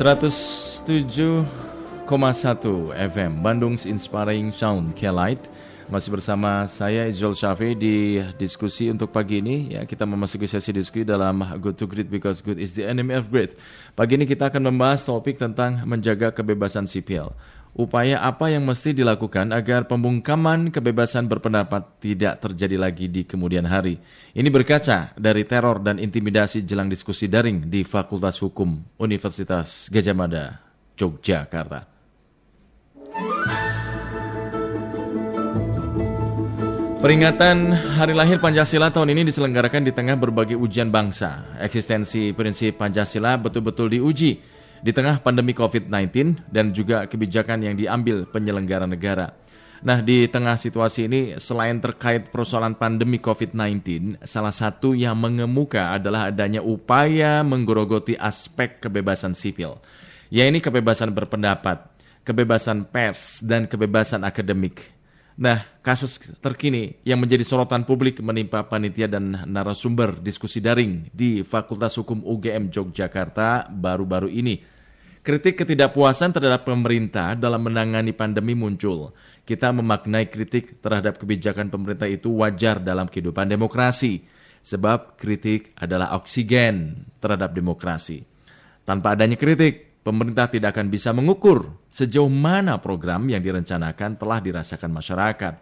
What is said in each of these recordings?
107,1 FM Bandung's Inspiring Sound Light masih bersama saya Ijol Syafi di diskusi untuk pagi ini ya kita memasuki sesi diskusi dalam Good to Great because good is the enemy of great. Pagi ini kita akan membahas topik tentang menjaga kebebasan sipil. Upaya apa yang mesti dilakukan agar pembungkaman kebebasan berpendapat tidak terjadi lagi di kemudian hari? Ini berkaca dari teror dan intimidasi jelang diskusi daring di Fakultas Hukum Universitas Gajah Mada, Yogyakarta. Peringatan Hari Lahir Pancasila tahun ini diselenggarakan di tengah berbagai ujian bangsa. Eksistensi prinsip Pancasila betul-betul diuji di tengah pandemi COVID-19 dan juga kebijakan yang diambil penyelenggara negara. Nah, di tengah situasi ini, selain terkait persoalan pandemi COVID-19, salah satu yang mengemuka adalah adanya upaya menggerogoti aspek kebebasan sipil, yaitu kebebasan berpendapat, kebebasan pers, dan kebebasan akademik. Nah, kasus terkini yang menjadi sorotan publik menimpa panitia dan narasumber diskusi daring di Fakultas Hukum UGM Yogyakarta baru-baru ini. Kritik ketidakpuasan terhadap pemerintah dalam menangani pandemi muncul. Kita memaknai kritik terhadap kebijakan pemerintah itu wajar dalam kehidupan demokrasi, sebab kritik adalah oksigen terhadap demokrasi. Tanpa adanya kritik, pemerintah tidak akan bisa mengukur sejauh mana program yang direncanakan telah dirasakan masyarakat.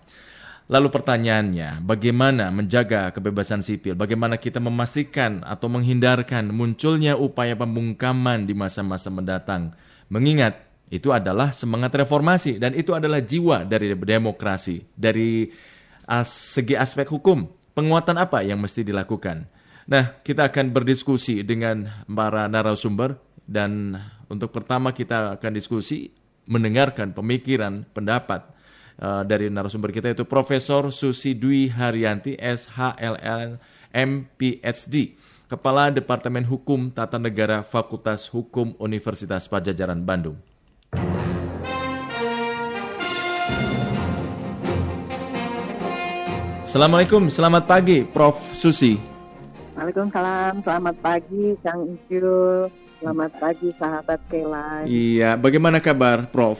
Lalu pertanyaannya, bagaimana menjaga kebebasan sipil? Bagaimana kita memastikan atau menghindarkan munculnya upaya pembungkaman di masa-masa mendatang? Mengingat itu adalah semangat reformasi dan itu adalah jiwa dari demokrasi. Dari as segi aspek hukum, penguatan apa yang mesti dilakukan? Nah, kita akan berdiskusi dengan para narasumber dan untuk pertama kita akan diskusi mendengarkan pemikiran, pendapat uh, dari narasumber kita itu Profesor Susi Dwi Haryanti SHLL MPhD, Kepala Departemen Hukum Tata Negara Fakultas Hukum Universitas Pajajaran Bandung. Assalamualaikum, selamat pagi Prof. Susi. Waalaikumsalam, selamat pagi Kang Isyul. Selamat pagi sahabat Kela. Iya, bagaimana kabar Prof?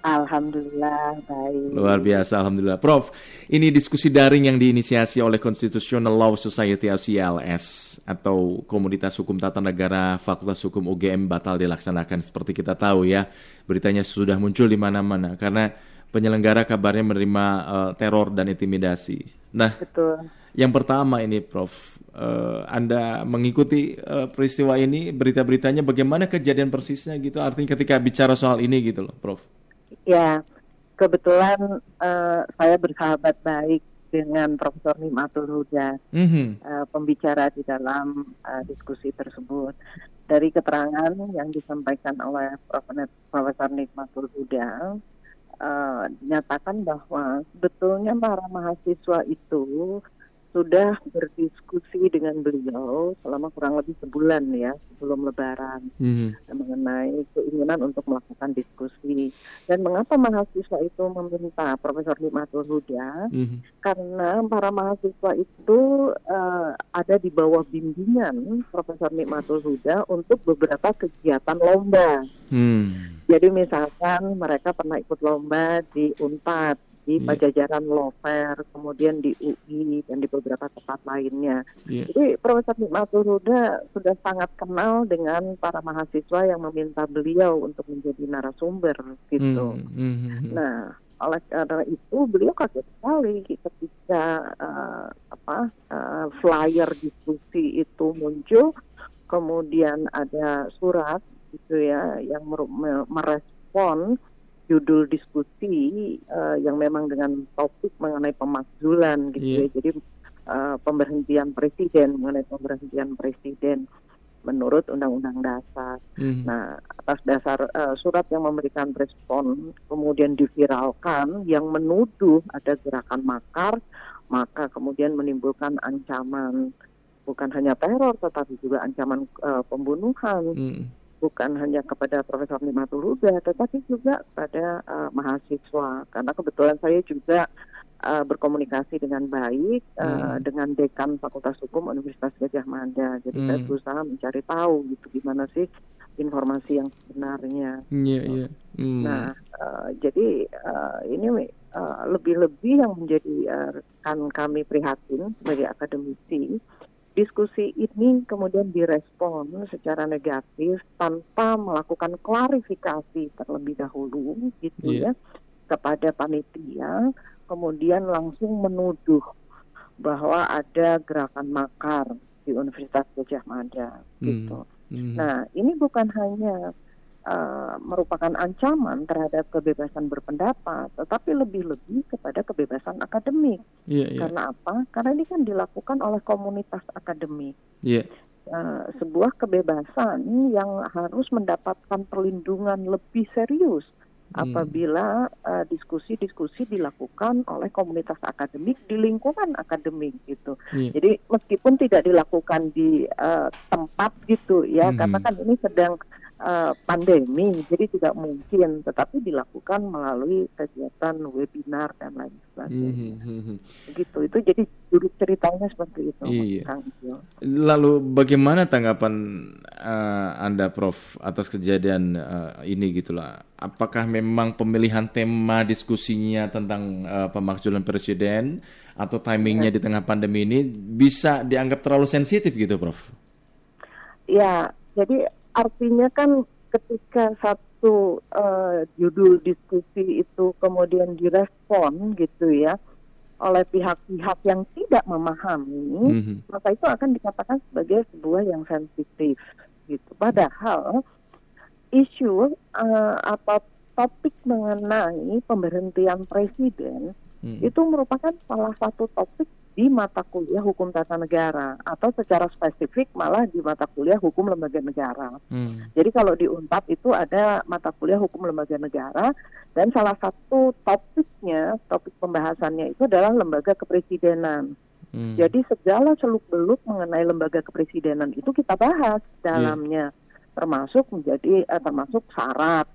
Alhamdulillah baik. Luar biasa, alhamdulillah. Prof, ini diskusi daring yang diinisiasi oleh Constitutional Law Society atau CLS atau Komunitas Hukum Tata Negara Fakultas Hukum UGM batal dilaksanakan seperti kita tahu ya. Beritanya sudah muncul di mana-mana karena penyelenggara kabarnya menerima uh, teror dan intimidasi. Nah, Betul. Yang pertama ini Prof, uh, Anda mengikuti uh, peristiwa ini, berita-beritanya bagaimana kejadian persisnya gitu? Artinya ketika bicara soal ini gitu loh, Prof. Ya, kebetulan uh, saya bersahabat baik dengan Profesor Nimatul Huda, mm-hmm. uh, pembicara di dalam uh, diskusi tersebut. Dari keterangan yang disampaikan oleh Profesor Nikmatul Huda, uh, dinyatakan bahwa sebetulnya para mahasiswa itu sudah berdiskusi dengan beliau selama kurang lebih sebulan ya sebelum Lebaran hmm. mengenai keinginan untuk melakukan diskusi dan mengapa mahasiswa itu meminta Profesor Limatul Huda hmm. karena para mahasiswa itu uh, ada di bawah bimbingan Profesor Nikmatul Huda untuk beberapa kegiatan lomba. Hmm. Jadi misalkan mereka pernah ikut lomba di Unpad di yeah. Pajajaran Lover, kemudian di UI dan di beberapa tempat lainnya. Yeah. Jadi Profesor Nikmatul Huda sudah sangat kenal dengan para mahasiswa yang meminta beliau untuk menjadi narasumber gitu. Mm -hmm. Nah, oleh karena itu beliau kaget sekali ketika uh, apa uh, flyer diskusi itu muncul, kemudian ada surat gitu ya yang merespon judul diskusi uh, yang memang dengan topik mengenai pemakzulan gitu yeah. ya. Jadi uh, pemberhentian presiden mengenai pemberhentian presiden menurut Undang-Undang Dasar. Mm. Nah, atas dasar uh, surat yang memberikan respon kemudian diviralkan yang menuduh ada gerakan makar, maka kemudian menimbulkan ancaman bukan hanya teror tetapi juga ancaman uh, pembunuhan. Mm bukan hanya kepada Profesor Limatul Huda, tetapi juga kepada uh, mahasiswa. Karena kebetulan saya juga uh, berkomunikasi dengan baik uh, dengan dekan Fakultas Hukum Universitas Gajah Mada. Jadi hmm. saya berusaha mencari tahu gitu gimana sih informasi yang sebenarnya. Yeah. Yeah. Hmm. Nah, uh, jadi uh, ini uh, lebih-lebih yang menjadi uh, kan kami prihatin sebagai akademisi, diskusi ini kemudian direspon secara negatif tanpa melakukan klarifikasi terlebih dahulu, gitu yeah. ya, kepada panitia, kemudian langsung menuduh bahwa ada gerakan makar di Universitas Gajah Mada, gitu. Hmm. Nah, ini bukan hanya uh, merupakan ancaman terhadap kebebasan berpendapat, tetapi lebih-lebih kepada kebebasan akademik. Yeah, yeah. Karena apa? Karena ini kan dilakukan oleh komunitas akademik. Yeah. Uh, sebuah kebebasan yang harus mendapatkan perlindungan lebih serius hmm. apabila uh, diskusi-diskusi dilakukan oleh komunitas akademik di lingkungan akademik gitu. Yeah. Jadi meskipun tidak dilakukan di uh, tempat gitu ya, hmm. karena kan ini sedang uh, pandemi, jadi tidak mungkin, tetapi dilakukan melalui kegiatan webinar dan lain sebagainya. Mm-hmm. Gitu, itu jadi jurus ceritanya seperti itu. Iya. Kang Lalu bagaimana tanggapan uh, anda, Prof, atas kejadian uh, ini gitulah? Apakah memang pemilihan tema diskusinya tentang uh, pemakzulan presiden atau timingnya ya. di tengah pandemi ini bisa dianggap terlalu sensitif gitu, Prof? Ya, jadi artinya kan ketika satu uh, judul diskusi itu kemudian direspon gitu ya oleh pihak-pihak yang tidak memahami, mm-hmm. maka itu akan dikatakan sebagai sebuah yang sensitif gitu. Padahal isu uh, atau topik mengenai pemberhentian presiden mm-hmm. itu merupakan salah satu topik di mata kuliah hukum tata negara atau secara spesifik malah di mata kuliah hukum lembaga negara. Hmm. Jadi kalau di Unpad itu ada mata kuliah hukum lembaga negara dan salah satu topiknya, topik pembahasannya itu adalah lembaga kepresidenan. Hmm. Jadi segala seluk beluk mengenai lembaga kepresidenan itu kita bahas dalamnya, yeah. termasuk menjadi eh, termasuk syarat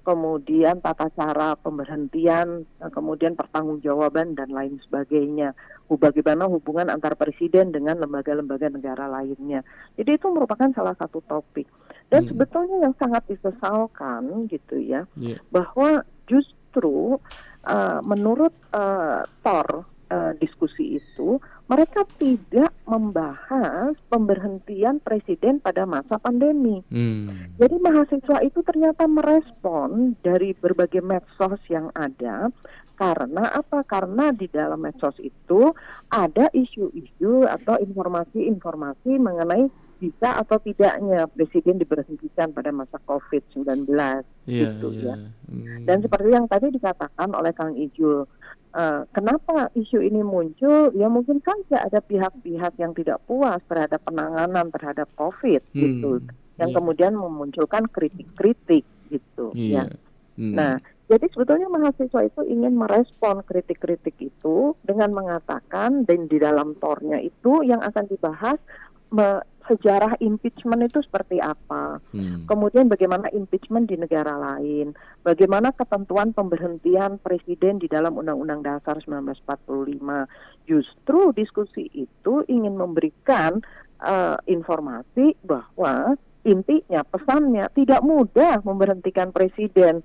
kemudian tata cara pemberhentian, eh, kemudian pertanggungjawaban dan lain sebagainya. Bagaimana hubungan antar presiden dengan lembaga-lembaga negara lainnya. Jadi itu merupakan salah satu topik. Dan hmm. sebetulnya yang sangat disesalkan gitu ya, yeah. bahwa justru uh, menurut uh, Thor uh, diskusi itu mereka tidak membahas pemberhentian presiden pada masa pandemi. Hmm. Jadi mahasiswa itu ternyata merespon dari berbagai medsos yang ada karena apa? Karena di dalam medsos itu ada isu-isu atau informasi-informasi mengenai bisa atau tidaknya presiden diberhentikan pada masa COVID-19 yeah, gitu yeah. ya. Hmm. Dan seperti yang tadi dikatakan oleh Kang Ijul Uh, kenapa isu ini muncul? Ya mungkin saja ada pihak-pihak yang tidak puas terhadap penanganan terhadap COVID hmm. gitu, yang yeah. kemudian memunculkan kritik-kritik gitu. Yeah. Ya. Hmm. Nah, jadi sebetulnya mahasiswa itu ingin merespon kritik-kritik itu dengan mengatakan dan di dalam tornya itu yang akan dibahas me, sejarah impeachment itu seperti apa, hmm. kemudian bagaimana impeachment di negara lain, bagaimana ketentuan pemberhentian presiden di dalam Undang-Undang Dasar 1945. Justru diskusi itu ingin memberikan uh, informasi bahwa intinya pesannya tidak mudah memberhentikan presiden.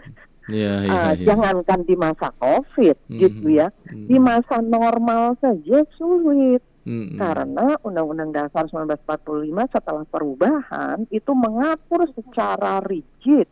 Yeah, yeah, uh, yeah. Jangankan di masa COVID, mm -hmm. gitu ya, mm -hmm. di masa normal saja sulit. Hmm. Karena Undang-Undang Dasar 1945 setelah perubahan itu mengatur secara rigid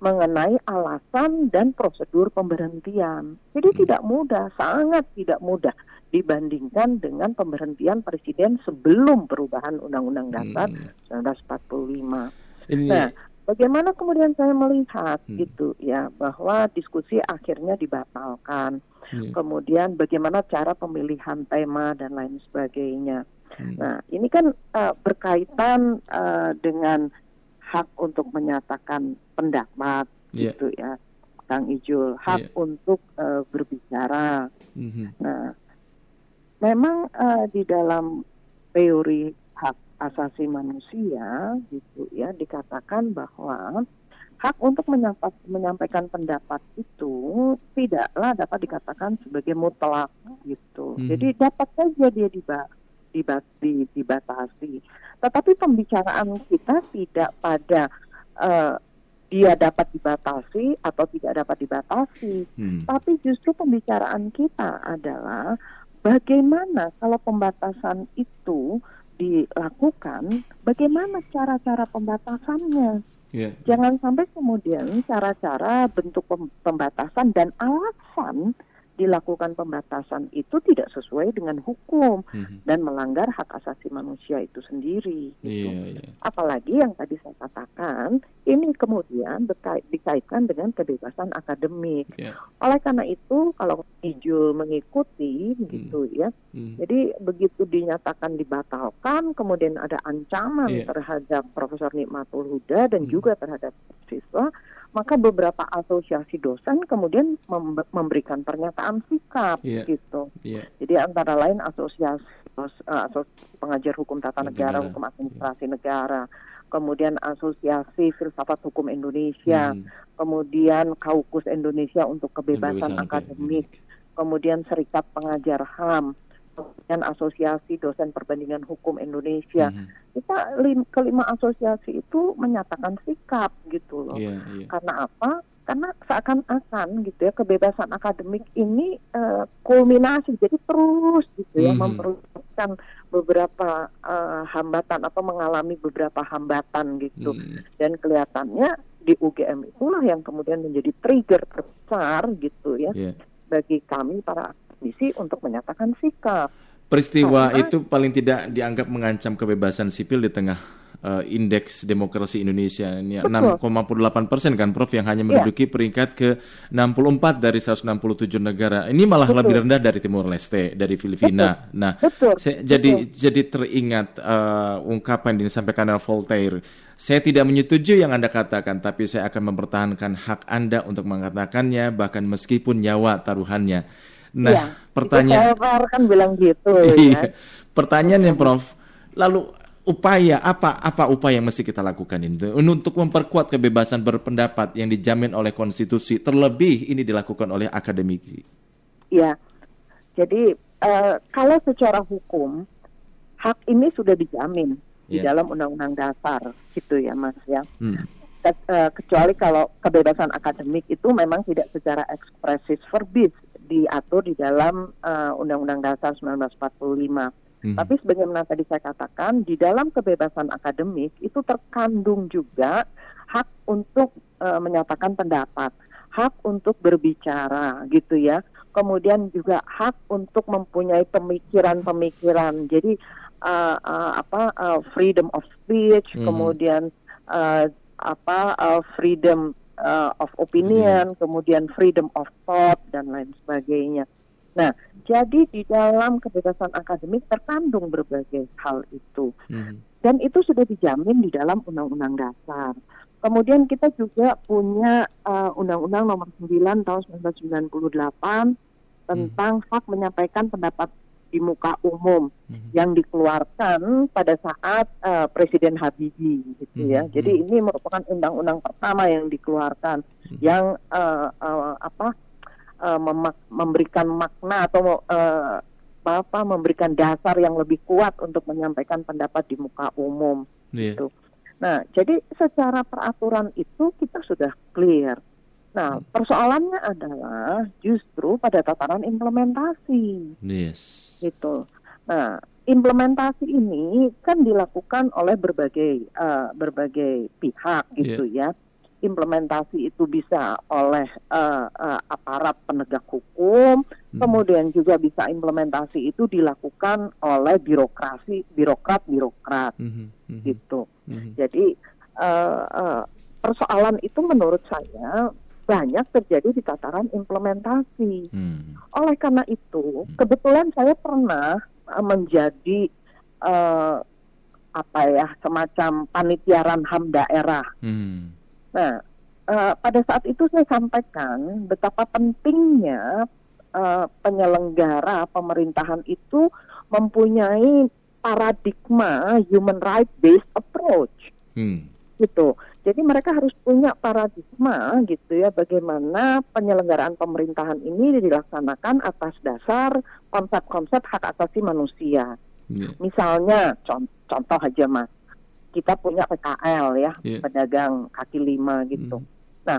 mengenai alasan dan prosedur pemberhentian. Jadi hmm. tidak mudah, sangat tidak mudah dibandingkan dengan pemberhentian presiden sebelum perubahan Undang-Undang Dasar hmm. 1945. Ini... Nah, bagaimana kemudian saya melihat hmm. gitu ya bahwa diskusi akhirnya dibatalkan Hmm. Kemudian bagaimana cara pemilihan tema dan lain sebagainya. Hmm. Nah, ini kan uh, berkaitan uh, dengan hak untuk menyatakan pendapat yeah. gitu ya, Kang Ijul, hak yeah. untuk uh, berbicara. Mm-hmm. Nah, memang uh, di dalam teori hak asasi manusia gitu ya dikatakan bahwa hak untuk menyampaikan pendapat itu tidaklah dapat dikatakan sebagai mutlak gitu. Hmm. Jadi dapat saja dia diba, diba, dibatasi. Tetapi pembicaraan kita tidak pada uh, dia dapat dibatasi atau tidak dapat dibatasi. Hmm. Tapi justru pembicaraan kita adalah bagaimana kalau pembatasan itu dilakukan, bagaimana cara-cara pembatasannya. Yeah. Jangan sampai kemudian cara-cara bentuk pembatasan dan alasan dilakukan pembatasan itu tidak sesuai dengan hukum mm-hmm. dan melanggar hak asasi manusia itu sendiri. Gitu. Yeah, yeah. Apalagi yang tadi saya katakan ini kemudian dikaitkan dengan kebebasan akademik. Yeah. Oleh karena itu kalau Ijul mengikuti mm. gitu ya, mm. jadi begitu dinyatakan dibatalkan, kemudian ada ancaman yeah. terhadap Profesor Nikmatul Huda dan mm. juga terhadap siswa maka beberapa asosiasi dosen kemudian memberikan pernyataan sikap yeah. gitu. Yeah. Jadi antara lain asosiasi, uh, asosiasi pengajar hukum tata negara, negara, hukum administrasi yeah. negara, kemudian asosiasi filsafat hukum Indonesia, hmm. kemudian Kaukus Indonesia untuk kebebasan akademik, kemudian Serikat Pengajar HAM, kemudian Asosiasi Dosen Perbandingan Hukum Indonesia. Mm -hmm. Kita lim, kelima asosiasi itu menyatakan sikap gitu loh. Yeah, yeah. Karena apa? Karena seakan-akan gitu ya kebebasan akademik ini uh, kulminasi jadi terus gitu ya mm -hmm. beberapa uh, hambatan atau mengalami beberapa hambatan gitu. Mm. Dan kelihatannya di UGM itulah yang kemudian menjadi trigger terbesar gitu ya. Yeah. Bagi kami para komisi untuk menyatakan sikap. Peristiwa Karena, itu paling tidak dianggap mengancam kebebasan sipil di tengah uh, indeks demokrasi Indonesia ini 6,8 persen kan Prof yang hanya iya. menduduki ya. peringkat ke 64 dari 167 negara. Ini malah betul. lebih rendah dari Timur Leste, dari Filipina. Betul. Nah, betul. Saya, jadi betul. jadi teringat uh, ungkapan yang disampaikan oleh Voltaire. Saya tidak menyetujui yang Anda katakan, tapi saya akan mempertahankan hak Anda untuk mengatakannya bahkan meskipun nyawa taruhannya. Nah, ya, pertanyaan saya kan bilang gitu iya. ya. Pertanyaannya Prof, lalu upaya apa apa upaya yang mesti kita lakukan ini untuk memperkuat kebebasan berpendapat yang dijamin oleh konstitusi terlebih ini dilakukan oleh akademisi. Ya. Jadi uh, kalau secara hukum hak ini sudah dijamin yeah. di ya. dalam undang-undang dasar gitu ya Mas ya. Hmm. Eh, kecuali kalau kebebasan akademik itu memang tidak secara ekspresif verbis diatur di dalam uh, Undang-Undang Dasar 1945. Hmm. Tapi sebagaimana tadi saya katakan, di dalam kebebasan akademik itu terkandung juga hak untuk uh, menyatakan pendapat, hak untuk berbicara, gitu ya. Kemudian juga hak untuk mempunyai pemikiran-pemikiran. Jadi uh, uh, apa uh, freedom of speech, hmm. kemudian uh, apa uh, freedom uh, of opinion, hmm. kemudian freedom of thought dan lain sebagainya. Nah, jadi di dalam kebebasan akademik terkandung berbagai hal itu. Hmm. Dan itu sudah dijamin di dalam Undang-Undang Dasar. Kemudian kita juga punya uh, Undang-Undang Nomor 9 tahun 1998 tentang hmm. hak menyampaikan pendapat di muka umum hmm. yang dikeluarkan pada saat uh, Presiden Habibie gitu ya. Hmm. Jadi ini merupakan undang-undang pertama yang dikeluarkan hmm. yang uh, uh, apa uh, memberikan makna atau uh, apa memberikan dasar yang lebih kuat untuk menyampaikan pendapat di muka umum yeah. gitu. Nah, jadi secara peraturan itu kita sudah clear. Nah, hmm. persoalannya adalah justru pada tataran implementasi. Yes gitu. Nah, implementasi ini kan dilakukan oleh berbagai uh, berbagai pihak gitu yeah. ya. Implementasi itu bisa oleh uh, uh, aparat penegak hukum, hmm. kemudian juga bisa implementasi itu dilakukan oleh birokrasi, birokrat-birokrat hmm. hmm. gitu. Hmm. Jadi uh, uh, persoalan itu menurut saya banyak terjadi di tataran implementasi. Hmm. Oleh karena itu, hmm. kebetulan saya pernah uh, menjadi uh, apa ya semacam panitiaran ham daerah. Hmm. Nah, uh, pada saat itu saya sampaikan betapa pentingnya uh, penyelenggara pemerintahan itu mempunyai paradigma human right based approach. Hmm. Gitu. Jadi mereka harus punya paradigma gitu ya bagaimana penyelenggaraan pemerintahan ini dilaksanakan atas dasar konsep-konsep hak asasi manusia. Yeah. Misalnya contoh, contoh aja mas, kita punya PKL ya, yeah. pedagang kaki lima gitu. Mm. Nah,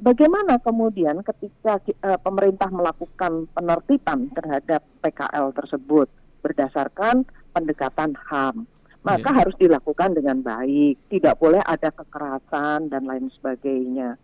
bagaimana kemudian ketika uh, pemerintah melakukan penertiban terhadap PKL tersebut berdasarkan pendekatan HAM? Maka yeah. harus dilakukan dengan baik, tidak boleh ada kekerasan dan lain sebagainya.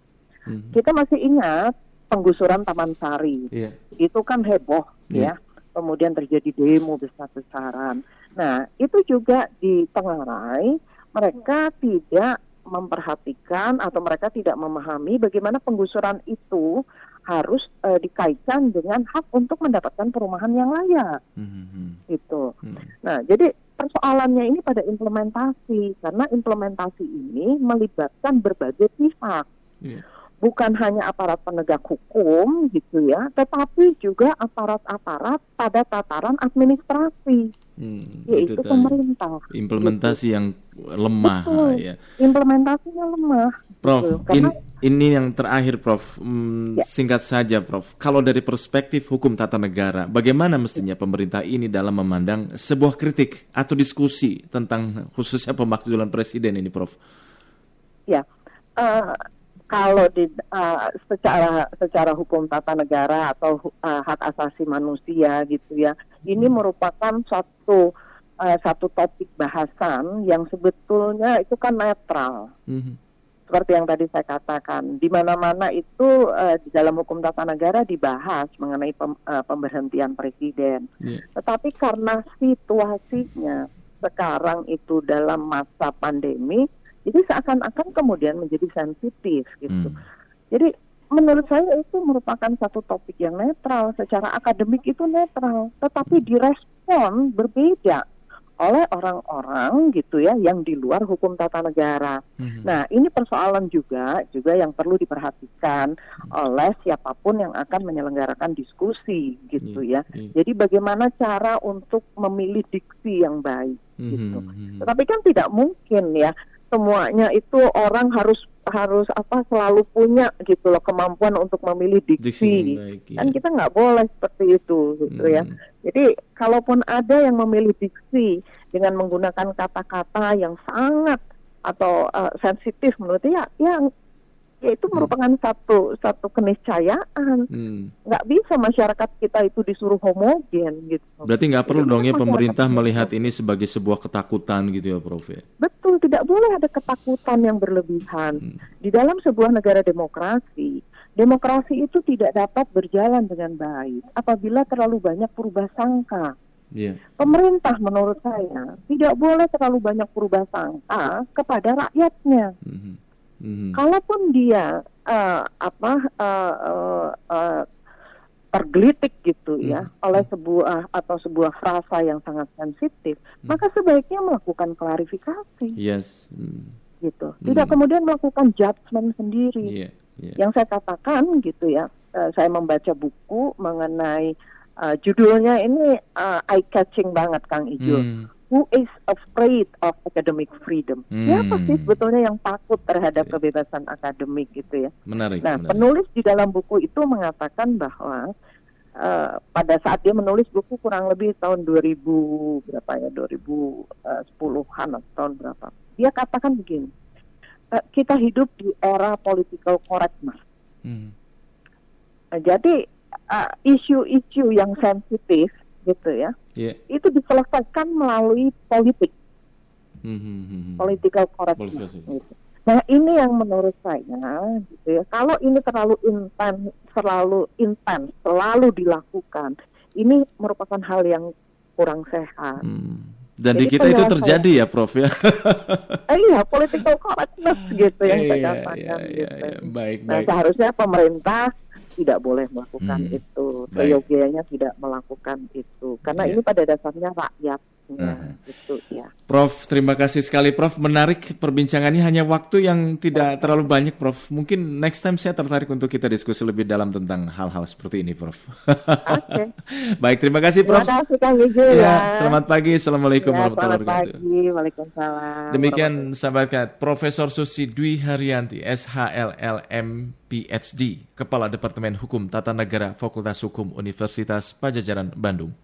Mm. Kita masih ingat penggusuran Taman Sari, yeah. itu kan heboh yeah. ya kemudian terjadi demo besar-besaran. Nah, itu juga ditengarai mereka tidak memperhatikan atau mereka tidak memahami bagaimana penggusuran itu harus uh, dikaitkan dengan hak untuk mendapatkan perumahan yang layak. Mm-hmm. Itu. Mm-hmm. Nah, jadi persoalannya ini pada implementasi karena implementasi ini melibatkan berbagai pihak. Yeah bukan hanya aparat penegak hukum gitu ya, tetapi juga aparat-aparat pada tataran administrasi, hmm, yaitu itu pemerintah. Implementasi gitu. yang lemah, Betul. ya. Implementasinya lemah. Prof, gitu. Karena, in, ini yang terakhir, Prof. Hmm, ya. Singkat saja, Prof. Kalau dari perspektif hukum tata negara, bagaimana mestinya pemerintah ini dalam memandang sebuah kritik atau diskusi tentang khususnya pemakzulan presiden ini, Prof? Ya. Uh, kalau di uh, secara secara hukum tata negara atau uh, hak asasi manusia gitu ya ini hmm. merupakan satu uh, satu topik bahasan yang sebetulnya itu kan netral hmm. seperti yang tadi saya katakan di mana-mana itu uh, di dalam hukum tata negara dibahas mengenai pem, uh, pemberhentian presiden yeah. tetapi karena situasinya sekarang itu dalam masa pandemi jadi seakan-akan kemudian menjadi sensitif gitu. Hmm. Jadi menurut saya itu merupakan satu topik yang netral, secara akademik itu netral, tetapi direspon berbeda oleh orang-orang gitu ya yang di luar hukum tata negara. Hmm. Nah, ini persoalan juga juga yang perlu diperhatikan hmm. oleh siapa pun yang akan menyelenggarakan diskusi gitu yeah. ya. Yeah. Jadi bagaimana cara untuk memilih diksi yang baik hmm. gitu. Hmm. Tetapi kan tidak mungkin ya semuanya itu orang harus harus apa selalu punya gitu loh kemampuan untuk memilih diksi, diksi baik, ya. kan kita nggak boleh seperti itu gitu ya. hmm. ya jadi kalaupun ada yang memilih diksi dengan menggunakan kata-kata yang sangat atau uh, sensitif menurut ya ya ya itu hmm. merupakan hmm. satu satu keniscayaan. Hmm. Nggak bisa masyarakat kita itu disuruh homogen gitu. Berarti nggak perlu dong ya pemerintah melihat ini sebagai sebuah ketakutan gitu ya, Prof. Ya? Betul, tidak boleh ada ketakutan yang berlebihan. Hmm. Di dalam sebuah negara demokrasi, demokrasi itu tidak dapat berjalan dengan baik apabila terlalu banyak perubah sangka. Yeah. Pemerintah menurut saya tidak boleh terlalu banyak perubah sangka kepada rakyatnya. -hmm hmm Kalaupun dia uh, apa uh, uh, uh, tergelitik gitu mm-hmm. ya oleh sebuah atau sebuah frasa yang sangat sensitif, mm-hmm. maka sebaiknya melakukan klarifikasi. Yes. Mm. Gitu. Tidak mm. kemudian melakukan judgement sendiri. Yeah. Yeah. Yang saya katakan gitu ya, uh, saya membaca buku mengenai uh, judulnya ini uh, eye catching banget Kang Ijo. Mm who is afraid of academic freedom. Hmm. Siapa sih sebetulnya yang takut terhadap kebebasan akademik gitu ya? Menarik. Nah, menarik. penulis di dalam buku itu mengatakan bahwa uh, pada saat dia menulis buku kurang lebih tahun 2000 berapa ya 2010-an eh, atau tahun berapa. Dia katakan begini. Uh, kita hidup di era political correctness. Hmm. Uh, jadi isu-isu uh, yang sensitif gitu ya yeah. itu diselesaikan melalui politik mm-hmm. political correctness gitu. nah ini yang menurut saya gitu ya kalau ini terlalu intens terlalu intens selalu dilakukan ini merupakan hal yang kurang sehat mm. Dan Jadi di kita itu terjadi saya, ya, Prof ya. eh, iya, political correctness gitu yang saya iya, katakan. Iya, iya, gitu. iya. Baik, nah, baik. seharusnya pemerintah tidak boleh melakukan hmm. itu, seyogianya tidak melakukan itu, karena yeah. ini pada dasarnya rakyat. Gitu, ya. Prof, terima kasih sekali Prof. Menarik perbincangannya hanya waktu yang tidak terlalu banyak Prof. Mungkin next time saya tertarik untuk kita diskusi lebih dalam tentang hal-hal seperti ini Prof. Oke. Okay. Baik, terima kasih Prof. Terima kasih Kang ya, ya. Selamat pagi. Assalamualaikum ya, warahmatullahi wabarakatuh. Selamat pagi. Waalaikumsalam. Demikian sahabat kat Profesor Susi Dwi Haryanti, SHLLM PhD, Kepala Departemen Hukum Tata Negara Fakultas Hukum Universitas Pajajaran Bandung.